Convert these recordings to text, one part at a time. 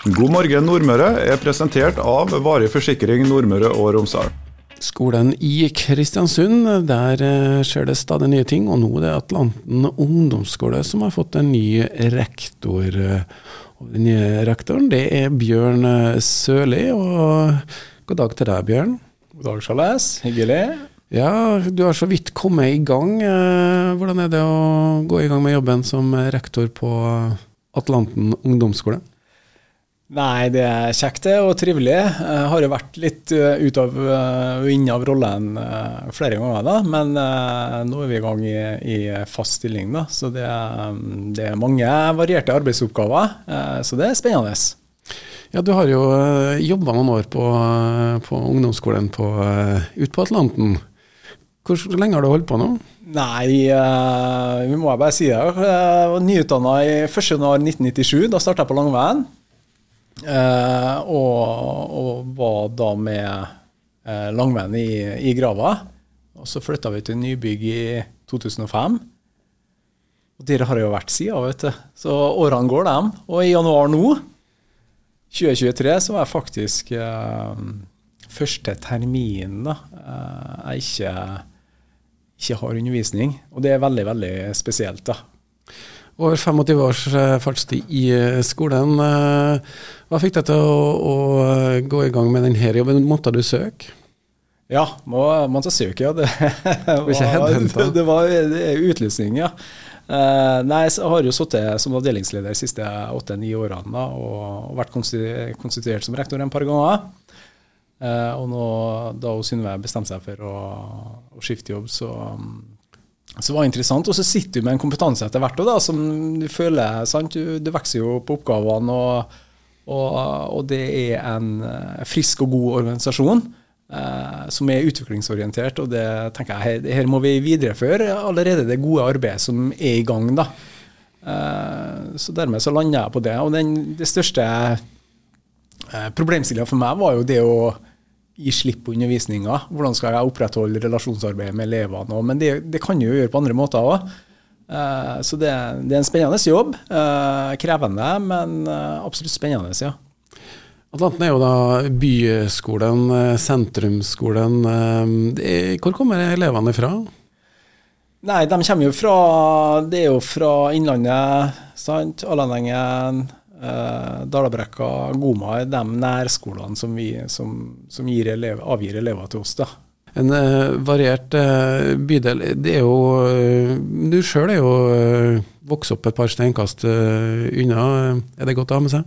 God morgen Nordmøre er presentert av Varig forsikring Nordmøre og Romsdal. Skolen i Kristiansund, der eh, skjer det stadig nye ting. Og nå er det Atlanten ungdomsskole som har fått en ny rektor. Og den nye rektoren det er Bjørn Sørli. Og god dag til deg, Bjørn. God dag, Charles. Hyggelig. Ja, du har så vidt kommet i gang. Eh, hvordan er det å gå i gang med jobben som rektor på Atlanten ungdomsskole? Nei, det er kjekt det, og trivelig. Jeg har jo vært litt eh, ut av eh, og inn av rollen eh, flere ganger, da. Men nå er vi i gang i, i fast stilling, da. Så det er, det er, mange varierte arbeidsoppgaver. Så det er spennende. Ja, du har jo jobba noen år på, på ungdomsskolen på, ute på Atlanten. Hvor lenge har du holdt på nå? Nei, vi må bare si det. Jeg var nyutdanna i 1.1.1997. Da starta jeg på Langveien. Uh, og, og, var da med uh, langvenn i, i, grava. Og så flytta vi til nybygg i 2005. Og der har jeg jo vært siden, vet du. Så årene går, dem. Og i januar nå, 2023, så var jeg faktisk uh, første termin da, jeg ikke, ikke har undervisning. Og det er veldig, veldig spesielt, da. Over 25 års fartstid i skolen. Hva fikk deg til å, å, gå i gang med denne jobben? Måtte du søke? Ja, må, måtte søke, ja. Det, var, det, det var utlysning, ja. Uh, nei, jeg har jo sittet som avdelingsleder de siste åtte-ni årene da, og vært konstituert som rektor en par ganger. Uh, og nå, da Synnøve bestemte seg for å, å skifte jobb, så, så var interessant. Og så sitter du med en kompetanse etter hvert da, som du føler sant? Du, du vokser jo på oppgavene. og og, og det er en eh, frisk og god organisasjon. Eh, som er utviklingsorientert, og det tenker jeg her, her må vi videreføre allerede det gode arbeidet som er i gang. da. Eh, så dermed så landa jeg på det. Og den, det største eh, problemstillinga for meg var jo det å gi slipp på undervisninga. Hvordan skal jeg opprettholde relasjonsarbeidet med elevene? Men det, det kan jo gjøre på andre måter òg. Eh, så det, det, er en spennende jobb. Eh, krevende, men eh, absolutt spennende, ja. Atlanten er jo da byskolen, sentrumsskolen. Hvor kommer elevene fra? Nei, de kommer jo fra Det er jo fra Innlandet, sant. Allandengen, eh, Dalabrekka, Goma er de nærskolene som, vi, som, som elever, avgir elever til oss. da en uh, variert uh, bydel. Det er jo uh, Du sjøl er jo vokst opp et par steinkast unna. Er det godt å ha med seg?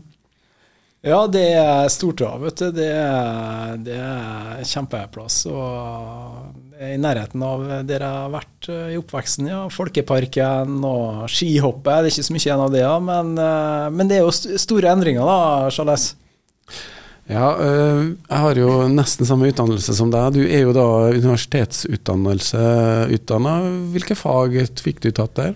Ja, det er stort av, vet du. Det er, det er kjempeplass. Og i nærheten av der jeg har vært i oppveksten, ja. Folkeparken og skihoppet. Det er ikke så mye igjen av det, ja. Men, men det er jo store endringer, da, Charles. Ja, øh, jeg har jo nesten samme utdannelse som deg. Du er jo da universitetsutdannelse utdanna. Hvilke fag fikk du tatt der?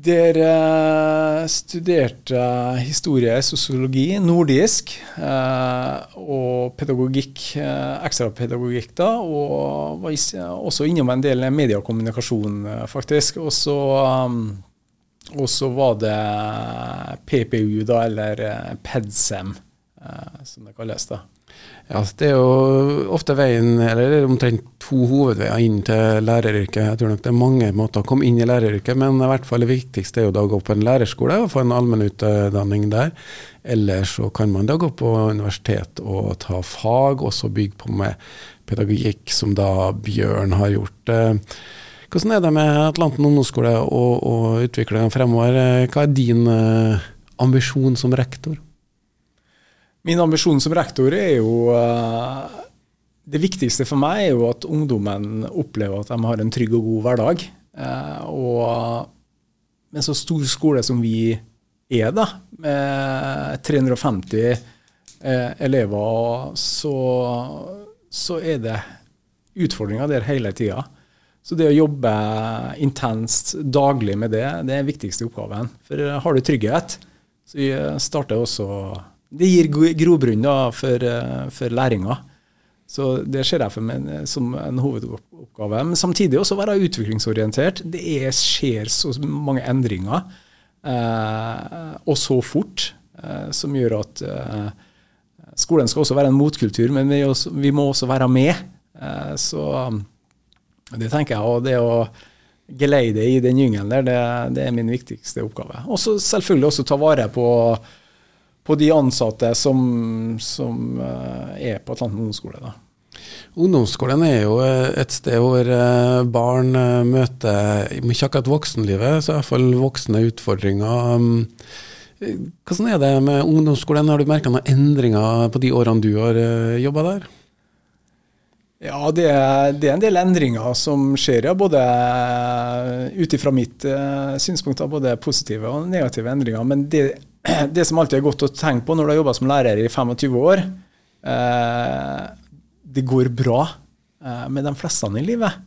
Der uh, studerte historie, sosiologi, nordisk uh, og pedagogikk, uh, ekstrapedagogikk, da. Og var også innom en del media og kommunikasjon, faktisk. Og så var det PPU, da, eller PEDSEM. Eh, som det kalles. da. Ja, Det er jo ofte veien, eller det er omtrent to hovedveier inn til læreryrket. Jeg tror nok det er mange måter å komme inn i læreryrket, men i hvert fall det viktigste er jo da å gå på en lærerskole og få en allmennutdanning der. Eller så kan man da gå på universitet og ta fag, og så bygge på med pedagogikk, som da Bjørn har gjort. Eh, hvordan er det med Atlanten ungdomsskole og, og utviklinga fremover? Eh, hva er din ambisjon som rektor? Min ambisjon som rektor er jo uh, Det viktigste for meg er jo at ungdommen opplever at de har en trygg og god hverdag. Uh, og med så stor skole som vi er, da, med 350 uh, eh, elever, så, så, er det utfordringer der hele tida. Så det å jobbe intenst daglig med det, det er den viktigste oppgaven. For har du trygghet, så starter også det gir grobunn for, eh, for læringa. Så det ser jeg for meg som en hovedoppgave. Men samtidig også være utviklingsorientert. Det er, skjer så mange endringer, eh, og så fort. Eh, som gjør at skolen skal også være en motkultur, men vi, også, vi må også være med. så det tenker jeg. Og det å geleide i den jungelen der, det, det, er min viktigste oppgave. Og selvfølgelig også ta vare på, på de ansatte som, som er på Atlanten ungdomsskole. da. Ungdomsskolen er jo eh, et sted hvor eh, barn eh, møter ikke akkurat voksenlivet, så i hvert fall voksne utfordringer. Um, hvordan er det med ungdomsskolen? Har du merka noen endringer på de årene du har jobba der? Ja, det er, det er, en del endringer som skjer, ja, både ut ifra mitt synspunkt, både positive og negative endringer. Men det, det, som alltid er godt å tenke på når du har jobba som lærer i 25 år, eh, det går bra eh, med de fleste i livet.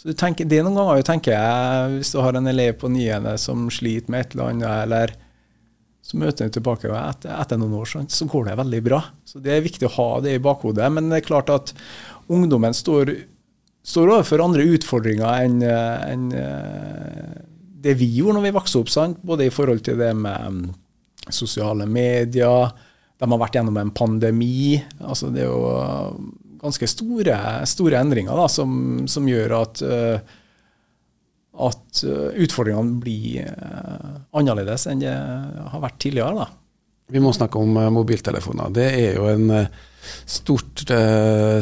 Så tenker, Det er noen ganger du tenker hvis du har en elev på niende som sliter med et eller annet, eller så møter du tilbake etter, etter noen år, så går det veldig bra. Så Det er viktig å ha det i bakhodet. Men det er klart at ungdommen står, står overfor andre utfordringer enn en, eh, det vi gjorde når vi vokste opp. Sant? Både i forhold til det med sosiale medier, de har vært gjennom en pandemi. altså det er jo ganske store, store endringer da, som, som, gjør at, uh, at uh, utfordringene blir annerledes enn det har vært tidligere. da. Vi må snakke om mobiltelefoner. Det er jo en stort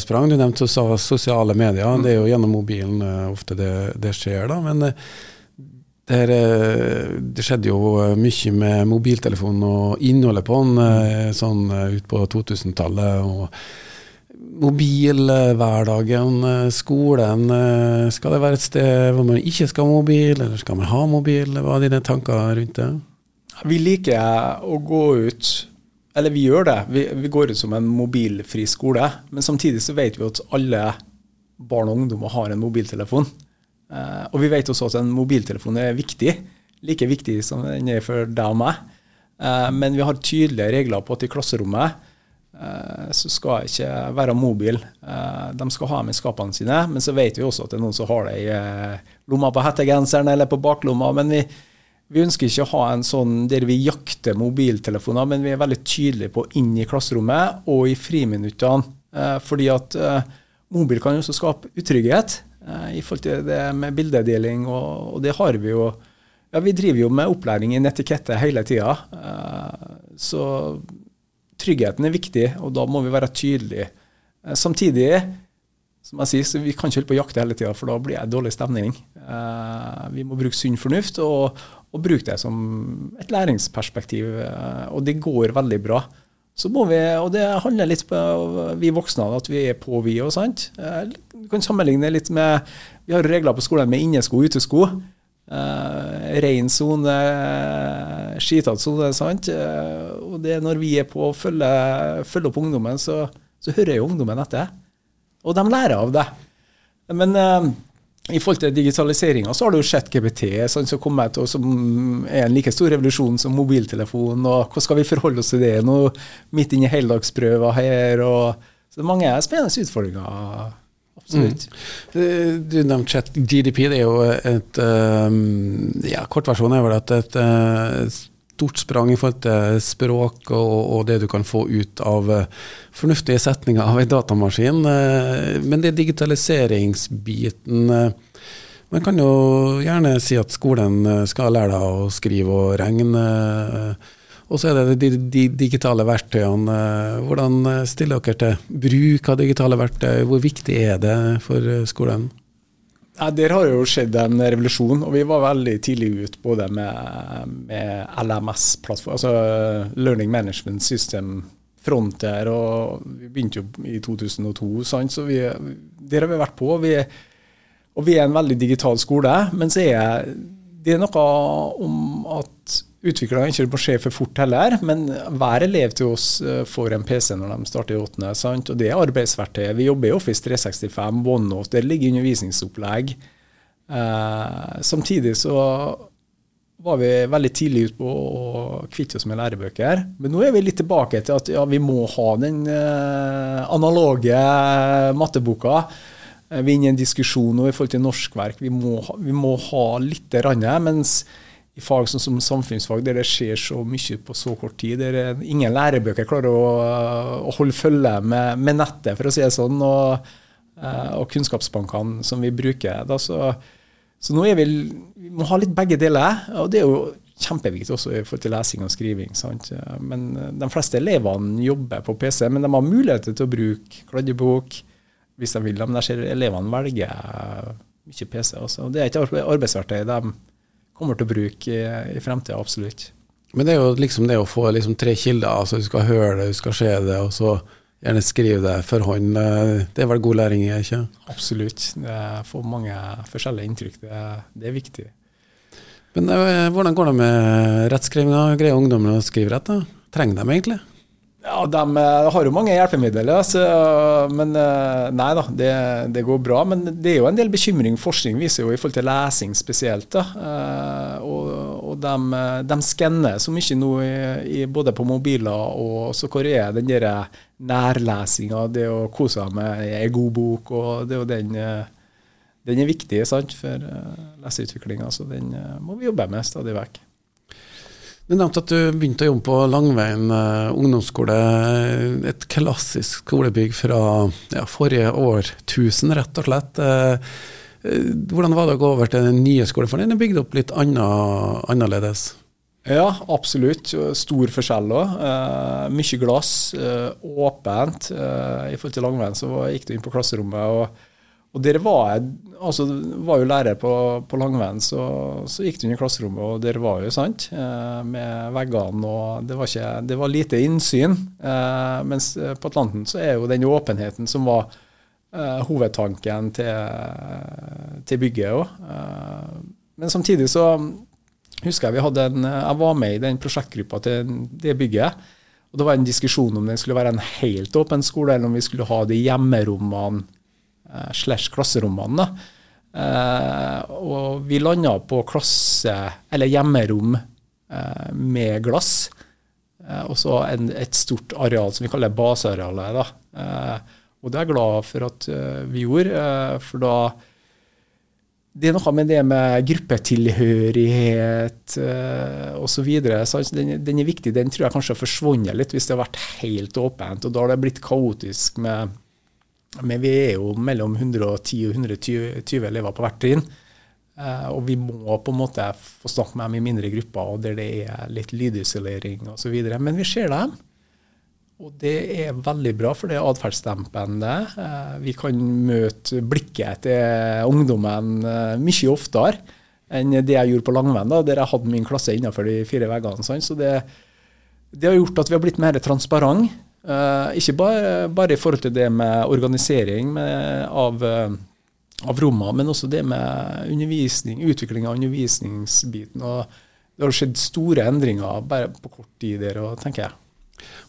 sprang. Du nevnte sosiale medier. Det er jo gjennom mobilen ofte det, det skjer. da, men det, det, skjedde jo mye med mobiltelefonen og innholdet på den sånn ut på 2000-tallet. og mobilhverdagen, eh, skolen. Eh, skal det være et sted hvor man ikke skal ha mobil, eller skal man ha mobil? Hva er dine tanker rundt det? Vi liker å gå ut, eller vi gjør det. Vi, vi går ut som en mobilfri skole. Men samtidig så vet vi at alle barn og ungdommer har en mobiltelefon. Eh, og vi vet også at en mobiltelefon er viktig. Like viktig som den er for deg og meg. men vi har tydelige regler på at i klasserommet uh, så skal jeg ikke være mobil. De skal ha med skapene sine, men så vet vi også at det er noen som har det i lomma på hettegenseren eller på baklomma. Men vi, vi, ønsker ikke å ha en sånn der vi jakter mobiltelefoner, men vi er veldig tydelige på inn i klasserommet og i friminuttene. Fordi at mobil kan jo også skape utrygghet i forhold til det med bildedeling, og, og det har vi jo. Ja, Vi driver jo med opplæring i netikette hele tida. Så tryggheten er viktig, og da må vi være tydelige. Eh, samtidig, som jeg sier, så vi kan ikke holde på å jakte hele tida, for da blir det dårlig stemning. Eh, vi må bruke sunn fornuft og, og bruke det som et læringsperspektiv, eh, og det går veldig bra. Så må vi, og det handler litt på vi voksne, at vi er på, vi òg. Du kan sammenligne litt med Vi har regler på skolen med innesko og utesko. Uh, Rein sone, skitete sone. sant? Uh, og det er når vi er på å følge, følger, opp ungdommen, så, så, hører jo ungdommen etter. Og de lærer av det. Men uh, i forhold til digitaliseringa så har det jo skjedd GPT, sånn som kommet, og som er en like stor revolusjon som mobiltelefon. og Hvordan skal vi forholde oss til det nå, midt inne i heldagsprøver her? og så det er mange spennende utfordringer Absolutt. Mm. Du nevnte chat GDP. Det er jo et um, ja, Kortversjonen er vel at et uh, stort sprang i forhold til språk og, og, det du kan få ut av uh, fornuftige setninger av en datamaskin. Uh, men det digitaliseringsbiten Man kan jo gjerne si at skolen skal lære deg å skrive og regne. Og så er det de, de digitale verktøyene. Hvordan stiller dere til bruk av digitale verktøy? Hvor viktig er det for skolen? Ja, Der har jo skjedd en revolusjon, og vi var veldig tidlig ut både med, med LMS-plattform, altså Learning Management System Fronter, og vi begynte jo i 2002, sant? så vi, der har vi vært på. Vi, og vi er en veldig digital skole, men så er det noe om at utviklingen ikke må skje for fort heller, men hver elev til oss eh, får en PC når de starter i åttende. Sant? Og det er arbeidsverktøy. Vi jobber i Office 365, OneNote, der ligger undervisningsopplegg. Eh, samtidig så var vi veldig tidlig ute på å kvitte oss med lærebøker. Men nå er vi litt tilbake til at ja, vi må ha den eh, analoge matteboka. Eh, vi er inne i en diskusjon nå i forhold til norskverk. Vi må, vi må ha litt, rann, mens i fag sånn som samfunnsfag, der det skjer så mye på så kort tid. Der ingen lærebøker klarer å, å holde følge med, med, nettet, for å si det sånn, og, eh, og kunnskapsbankene som vi bruker. Da, så, så, nå er vi, vi må ha litt begge deler. og det er jo kjempeviktig også i forhold til lesing og skriving. Sant? Men eh, De fleste elevene jobber på PC, men de har muligheter til å bruke kladdebok hvis de vil. Men jeg ser elevene velger mye PC. Også. Det er ikke arbeidsverktøy de kommer til å bruke i, i fremtida, absolutt. Men det er jo liksom det å få liksom tre kilder. altså Du skal høre det, du skal se det, og så gjerne skrive det for hånd. Det er vel god læring ikke Absolutt. Det får mange forskjellige inntrykk. Det, det er viktig. Men uh, hvordan går det med rettskrivinga? Greier ungdommene å skrive rett? da? Trenger de egentlig? Ja, De uh, har jo mange hjelpemidler, altså, men uh, nei da, det, det, går bra. Men det er jo en del bekymring forskning viser jo i forhold til lesing spesielt. da, og, og de, de, skanner så mye nå, i, både på mobiler og så hvor er den der nærlesinga, det å kose seg med ei god bok, og det er jo den den er viktig sant, for leseutviklinga, så den må vi jobbe med stadig vekk. Du nevnte at du begynte å jobbe på Langveien uh, ungdomsskole. Et klassisk skolebygg fra ja, forrige årtusen, rett og slett. Uh, hvordan var det å gå over til den nye skolen? For den er bygd opp litt annerledes? Ja, absolutt. Stor forskjell òg. Eh, mye glass. åpent. I forhold til Langveien så gikk du inn på klasserommet. og og dere var, altså, var jo lærer på, på Langveien, så, så, gikk du inn i klasserommet, og dere var jo sant, eh, med veggene, og det var, ikke, det var lite innsyn. Eh, mens på Atlanten så er jo den åpenheten som var eh, hovedtanken til, til bygget òg. Men samtidig så husker jeg vi hadde en Jeg var med i den prosjektgruppa til det bygget. Og det var en diskusjon om det skulle være en helt åpen skole, eller om vi skulle ha de hjemmerommene slash klasserommene. Uh, og vi landa på klasse, eller hjemmerom uh, med glass. Og så et stort areal som vi kaller basearealet. Da. og det er jeg glad for at vi gjorde, for da det er noe med det med gruppetilhørighet eh, osv. Den, den er viktig. Den tror jeg kanskje har forsvunnet litt hvis det har vært helt åpent. Og da har det blitt kaotisk med men vi er jo mellom 110 og 120 elever på hvert trinn. Uh, og vi må på en måte få snakke med dem i mindre grupper, og der det er litt lydisolering osv. Men vi ser dem. Og det er veldig bra, for det er atferdsdempende. Uh, vi kan møte blikket til ungdommen uh, mye oftere enn det jeg gjorde på Langvenn, der jeg hadde min klasse innenfor de fire veggene. Sånn. Så det, det, har gjort at vi har blitt mer transparent. Uh, ikke bare, bare, i forhold til det med organisering med, av, uh, av rommene, men også det med undervisning, utvikling av undervisningsbiten. og Det har skjedd store endringer bare på kort tid der, og, tenker jeg.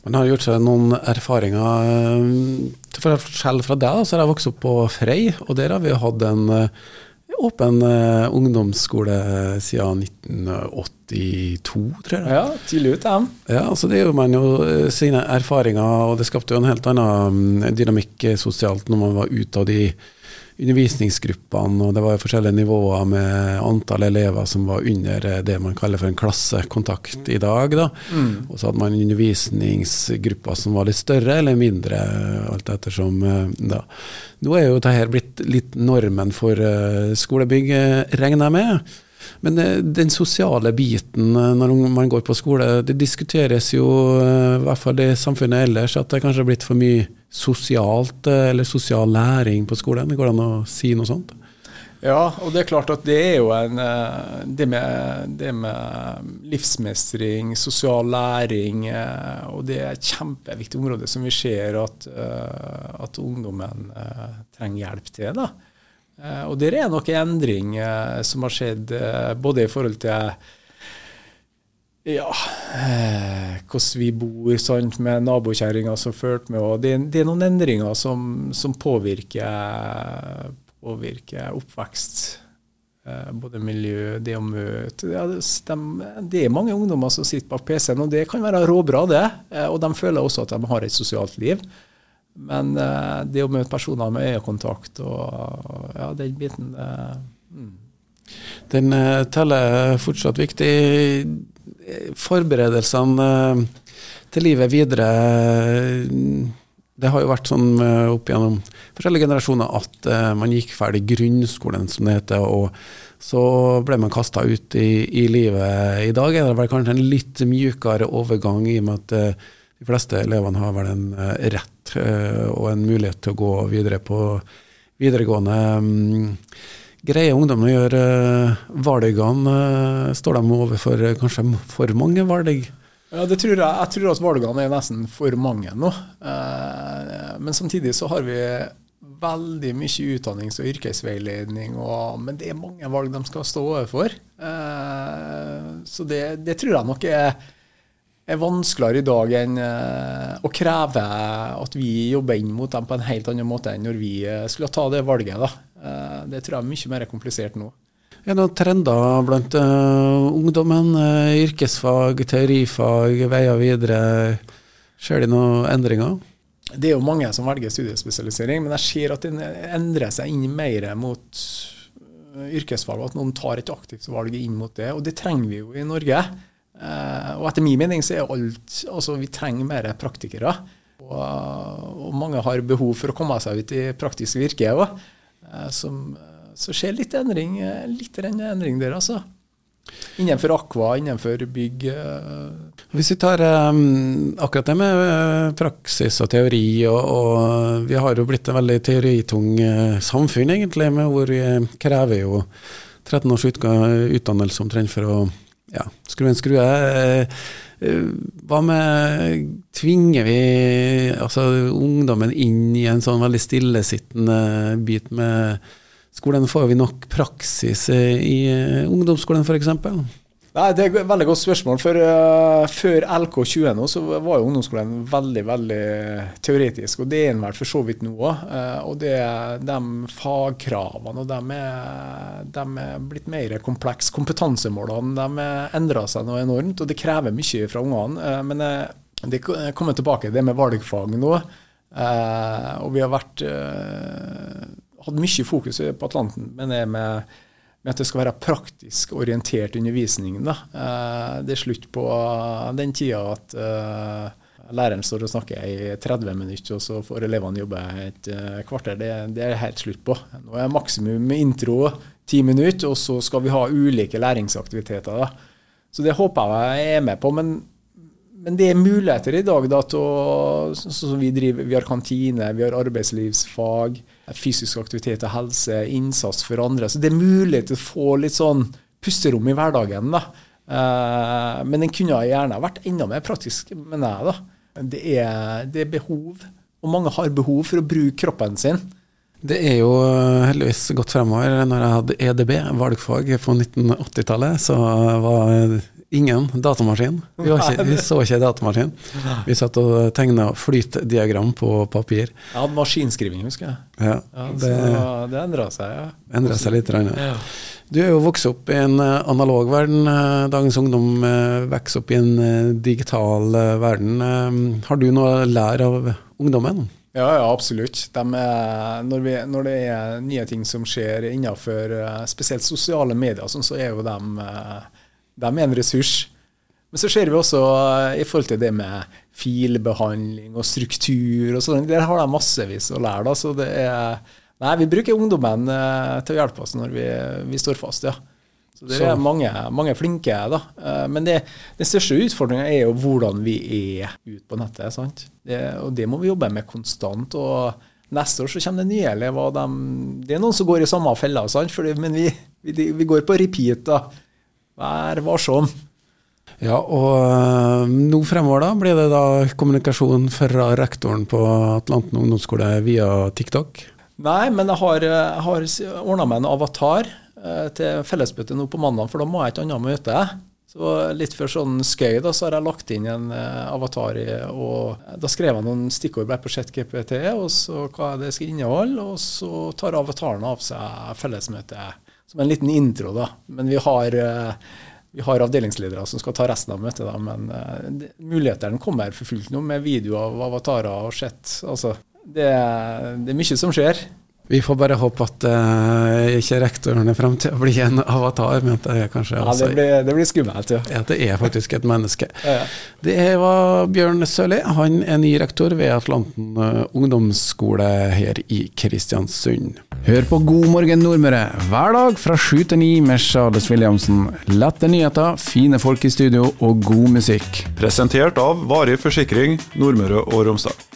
Man har gjort seg noen erfaringer. Eh, til forskjell fra deg, så har jeg vokst opp på Frei, og der har vi hatt en åpen uh, ungdomsskole siden 1982, tror jeg. Ja, tidlig ut, ja. ja altså det gjør man jo uh, sine erfaringer, og det skapte jo en helt annen um, dynamikk sosialt når man var ute av de undervisningsgruppene, og det var forskjellige nivåer med antall elever som var under eh, det man kaller for en klassekontakt i dag. Da. Mm. Og så hadde man undervisningsgrupper som var litt større eller mindre, alt ettersom. Eh, da. Nå er jo dette blitt litt normen for eh, skolebygg, regner jeg med. Men den sosiale biten når man går på skole, det diskuteres jo, i hvert fall i samfunnet ellers, at det kanskje har blitt for mye sosialt eh, eller sosial læring på skolen? Går det an å si noe sånt? Ja, og det er klart at det er jo en eh, Det med, det med livsmestring, sosial læring, eh, og det er et kjempeviktig område som vi ser at, at ungdommen trenger hjelp til. da. Og der er nok en endring som har skjedd både i forhold til ja, eh, hvordan vi bor, sant, med nabokjerringa som fulgte med. og det, det, er noen endringer som, som påvirker, påvirker, oppvekst. Eh, både miljø, det å møte ja, det, de, det, er mange ungdommer som sitter bak PC-en, og det kan være råbra, det. Eh, og de føler også at de har et sosialt liv. Men det å møte personer med øyekontakt og ja, den biten mm. Den teller fortsatt viktig. Forberedelsene uh, til livet videre Det har jo vært sånn uh, opp gjennom forskjellige generasjoner at man gikk ferdig grunnskolen, som det heter. og så ble man kasta ut i, i, livet. I dag er det vel kanskje en litt mjukere overgang, i og med at de fleste elevene har vel en rett og en mulighet til å gå videre på videregående. Greier ungdommen å gjøre uh, valgene? Uh, står de overfor uh, kanskje for mange valg? Ja, det tror jeg, jeg tror at valgene er nesten for mange nå. men samtidig så har vi veldig mye utdannings- og yrkesveiledning, og, men det er mange valg de skal stå overfor. så det, det, tror jeg nok er, er vanskeligere i dag enn å kreve at vi jobber inn mot dem på en helt annen måte enn når vi skulle ta det valget. da. Eh, det tror jeg er mye mer komplisert nå. Er det noen trender blant uh, ungdommen? Uh, yrkesfag, teorifag, veier videre? Skjer de noen endringer? Det er jo mange som velger studiespesialisering, men jeg ser at det endrer seg inn mer mot yrkesfag, at noen tar et aktivt valg inn mot det. Og det trenger vi jo i Norge. Uh, og etter min mening så er alt Altså, vi trenger mer praktikere. Og, og mange har behov for å komme seg ut i praktisk virke òg. Eh, som, eh, så skjer litt endring, eh, litt endring der, altså. Innenfor Aqua, innenfor bygg. Hvis vi tar um, akkurat det med praksis og teori, og, og, vi har jo blitt et veldig teoritung samfunn, egentlig, med hvor vi krever jo 13 års utdannelse omtrent for å ja, skru en skrue. Hva med Tvinger vi altså, ungdommen inn i en sånn veldig stillesittende bit med skolen? Får vi nok praksis i ungdomsskolen f.eks.? Nei, Det er et veldig godt spørsmål. For uh, Før LK20 nå, så var jo ungdomsskolen veldig veldig teoretisk. Og det er den vel for så vidt nå òg. Uh, og det, de fagkravene og de er, de er blitt mer komplekse. Kompetansemålene de endrer seg noe enormt, og det krever mye fra ungene. Uh, men det kommer tilbake det med valgfag nå. og vi har vært, hatt mye fokus på Atlanten, men det med med at det skal være praktisk orientert undervisning. Da. Eh, det er slutt på den tida at uh, læreren står og snakker i 30 minutter, og så får elevene jobbe et uh, kvarter. Det, det, er helt slutt på. Nå er maksimum intro ti minutter, og så skal vi ha ulike læringsaktiviteter. Da. Så det håper jeg er med på. men men det er muligheter i dag da, til så vi, driver, vi har kantine, vi har arbeidslivsfag, fysisk aktivitet og helse, innsats for andre. Så det er mulig til å få litt sånn pusterom i hverdagen. da. Uh, men den kunne gjerne vært enda mer praktisk, mener jeg. da. Det er, det er behov, og mange har behov for å bruke kroppen sin. Det er jo heldigvis gått fremover. Når jeg hadde EDB, valgfag, på 1980-tallet, så var Ingen datamaskin. Vi, ikke, vi, så ikke datamaskin. Vi satt og tegna flytdiagram på papir. Jeg hadde maskinskriving, husker jeg. Ja, ja, det det endra seg, ja. Endra seg litt. Ja. Du er jo vokst opp i en eh, analog verden. Eh, dagens ungdom eh, vokser opp i en digital verden. Har du noe å lære av ungdommen? Ja, ja absolutt. De er, når, vi, når, det er nye ting som skjer innenfor spesielt sosiale medier, sånn, så er jo de de er en ressurs. Men så ser vi også eh, i forhold til det med filbehandling og struktur og sånn, der har de massevis å lære. da, så det er, Nei, vi bruker ungdommen eh, til å hjelpe oss når vi, vi står fast, ja. Så det er mange, mange flinke. da. Eh, men det, den største utfordringa er jo hvordan vi er ute på nettet. sant? Det, og det må vi jobbe med konstant. og Neste år så kommer det nye elever. De, det er noen som går i samme fella, sant? Fordi, men vi, vi, vi, går på repeat. da. Vær varsom. Ja, og øh, nå fremover da blir det da kommunikasjon fra rektoren på Atlanten ungdomsskole via TikTok? Nei, men jeg har, jeg har ordna meg en avatar eh, til fellesmøtet nå på mandag, for da må jeg et annet møte. Så litt for sånn skøy da, så har jeg lagt inn en uh, avatar i, og da skrev jeg noen stikkord bare på ChatGPT, og så hva det skal inneholde, og så tar avataren av seg fellesmøtet som en liten intro, da. Men vi har, eh, vi har avdelingsledere som skal ta resten av møtet. da, Men uh, mulighetene kommer for fullt nå, med videoer av avatarer og sett. Altså, det, det, er mye som skjer. Vi får bare håpe at uh, ikke rektoren er frem til å bli en avatar, men at det er kanskje ja, det blir, det blir skummelt, ja. At det er faktisk et menneske. Ja. Det var Bjørn Sørli. Han er ny rektor ved Atlanten uh, ungdomsskole her i Kristiansund. Hør på God morgen Nordmøre hver dag fra sju til ni med Charles Williamsen. Lette nyheter, fine folk i studio og god musikk. Presentert av Varig forsikring Nordmøre og Romsdal.